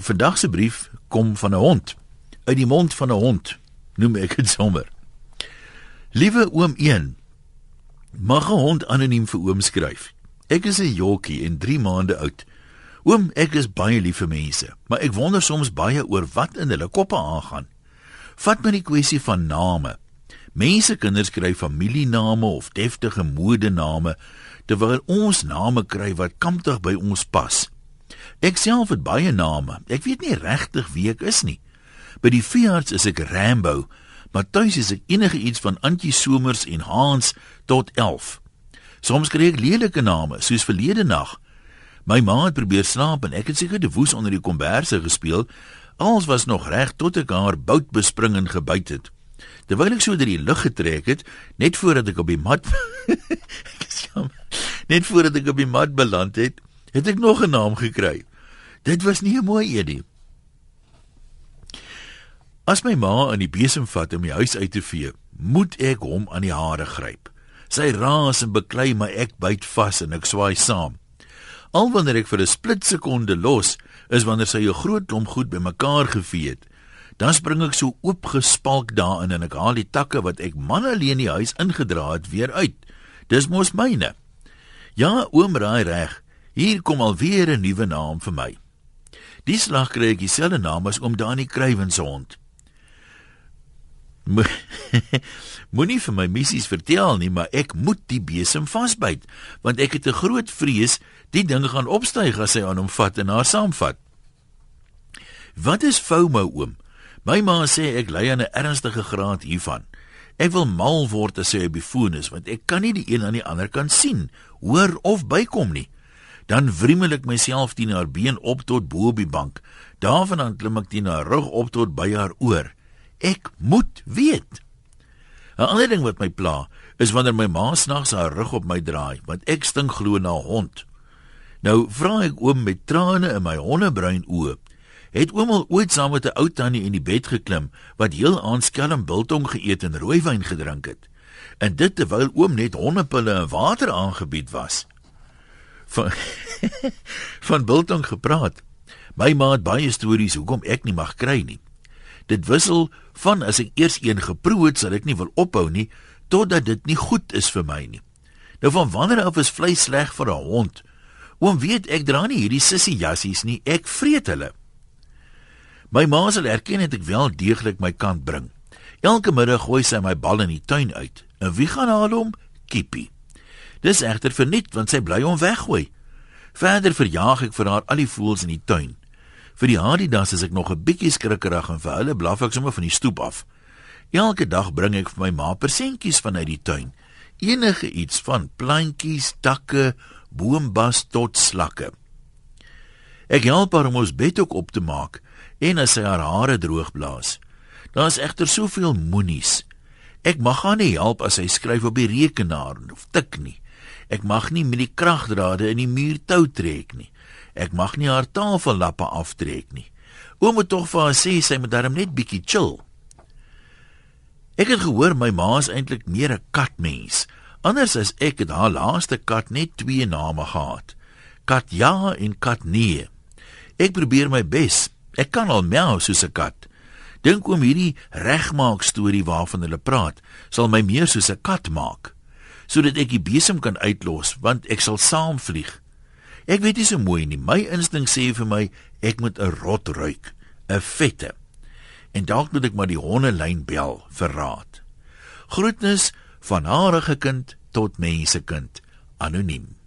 vandag se brief kom van 'n hond. Uit die mond van 'n hond, noem ek dit sommer. Liewe oom 1, mag 'n hond anoniem vir oom skryf. Ek is 'n jockie en 3 maande oud. Oom, ek is baie lief vir mense, maar ek wonder soms baie oor wat in hulle koppe aangaan. Vat my die kwessie van name. Mense kinders kry familiename of deftige modename terwyl ons name kry wat kamptig by ons pas. Ek self het baie name. Ek weet nie regtig wie ek is nie. By die veearts is ek Rambo, maar tuis is ek enige iets van Antjie Somers en Hans tot 11. Soms kry ek lelike name, soos verlede nag. My ma het probeer slaap en ek het seker die woes onder die komberse gespeel. Alles was nog reg tot ek haar bout bespring en gebyt het. Terwyl ek so deur die lug getrek het, net voordat ek op die mat net voordat ek op die mat beland het, het ek nog 'n naam gekry. Dit was nie 'n mooi edie. As my ma in die besem vat om die huis uit te vee, moet ek hom aan die hare gryp. Sy raas en beklei my ek byt vas en ek swaai saam. Al wanneer ek vir 'n splitsekonde los, is wanneer sy 'n groot klomp goed bymekaar gevee het. Dan spring ek so oopgespalk daarin en ek haal die takke wat ek man alleen die huis ingedra het weer uit. Dis mos myne. Ja, oom raai reg. Hier kom alweer 'n nuwe naam vir my. Die slag kry ek dieselfde naam as oom Dani Kruiven se hond. Moenie vir my missies vertel nie, maar ek moet die besem vasbyt, want ek het 'n groot vrees die ding gaan opstyg as hy aan hom vat en haar saamvat. Wat is FOMO oom? My ma sê ek ly aan 'n ernstige graad hiervan. Ek wil mal word as hy op die foon is, want ek kan nie die een aan die ander kan sien, hoor of bykom nie dan wriemel ek myself teen haar been op tot bo op die bank. Daarvan klim ek teen haar rug op tot by haar oor. Ek moet weet. 'n Ander ding wat my pla, is wanneer my ma snags haar rug op my draai, want ek stink glo na hond. Nou vra ek oom met trane in my hondebruin oë. Het oom al ooit saam met 'n ou tannie in die bed geklim wat heel aan skelm biltong geëet en rooiwyn gedrink het? En dit terwyl oom net hondepille en water aangebied was van van biltong gepraat. My ma het baie stories hoekom ek nie mag kry nie. Dit wissel van as ek eers een geproe het, sal ek nie wil ophou nie totdat dit nie goed is vir my nie. Nou van wanneer af is vleis sleg vir 'n hond? Oom weet ek dra nie hierdie sissie jassies nie, ek vreet hulle. My ma sal erken dat ek wel deeglik my kant bring. Elke middag gooi sy my bal in die tuin uit. En wie gaan haal hom? Kippie. Dis egter verniet want sy bly hom weggooi. Verder verjaag ek vir haar al die voëls in die tuin. Vir die Adidas is ek nog 'n bietjie skrikkerig en vir hulle blaf ek sommer van die stoep af. Elke dag bring ek vir my ma persentjies vanuit die tuin. Enige iets van plantjies, takke, boombas tot slakke. Ek help haar om ons bed ook op te maak en as sy haar hare droog blaas. Daar's egter soveel moenies. Ek mag haar nie help as sy skryf op die rekenaar of tik nie. Ek mag nie met die kragdrade in die muur tou trek nie. Ek mag nie haar tafellappe aftrek nie. Oom moet tog vir haar sê sy moet darm net bietjie chill. Ek het gehoor my ma is eintlik meer 'n katmens. Anders as ek het haar laaste kat net twee name gehad. Kat ja en kat nee. Ek probeer my bes. Ek kan al miau soos 'n kat. Dink oom hierdie regmaak storie waarvan hulle praat, sal my meer soos 'n kat maak sodat ek die besem kan uitlos want ek sal saamvlieg. Ek weet nie so mooi nie. My instink sê vir my ek moet 'n rot ruik, 'n vette. En dalk moet ek maar die hondelyn bel vir raad. Groetnis van harige kind tot mensekind, anoniem.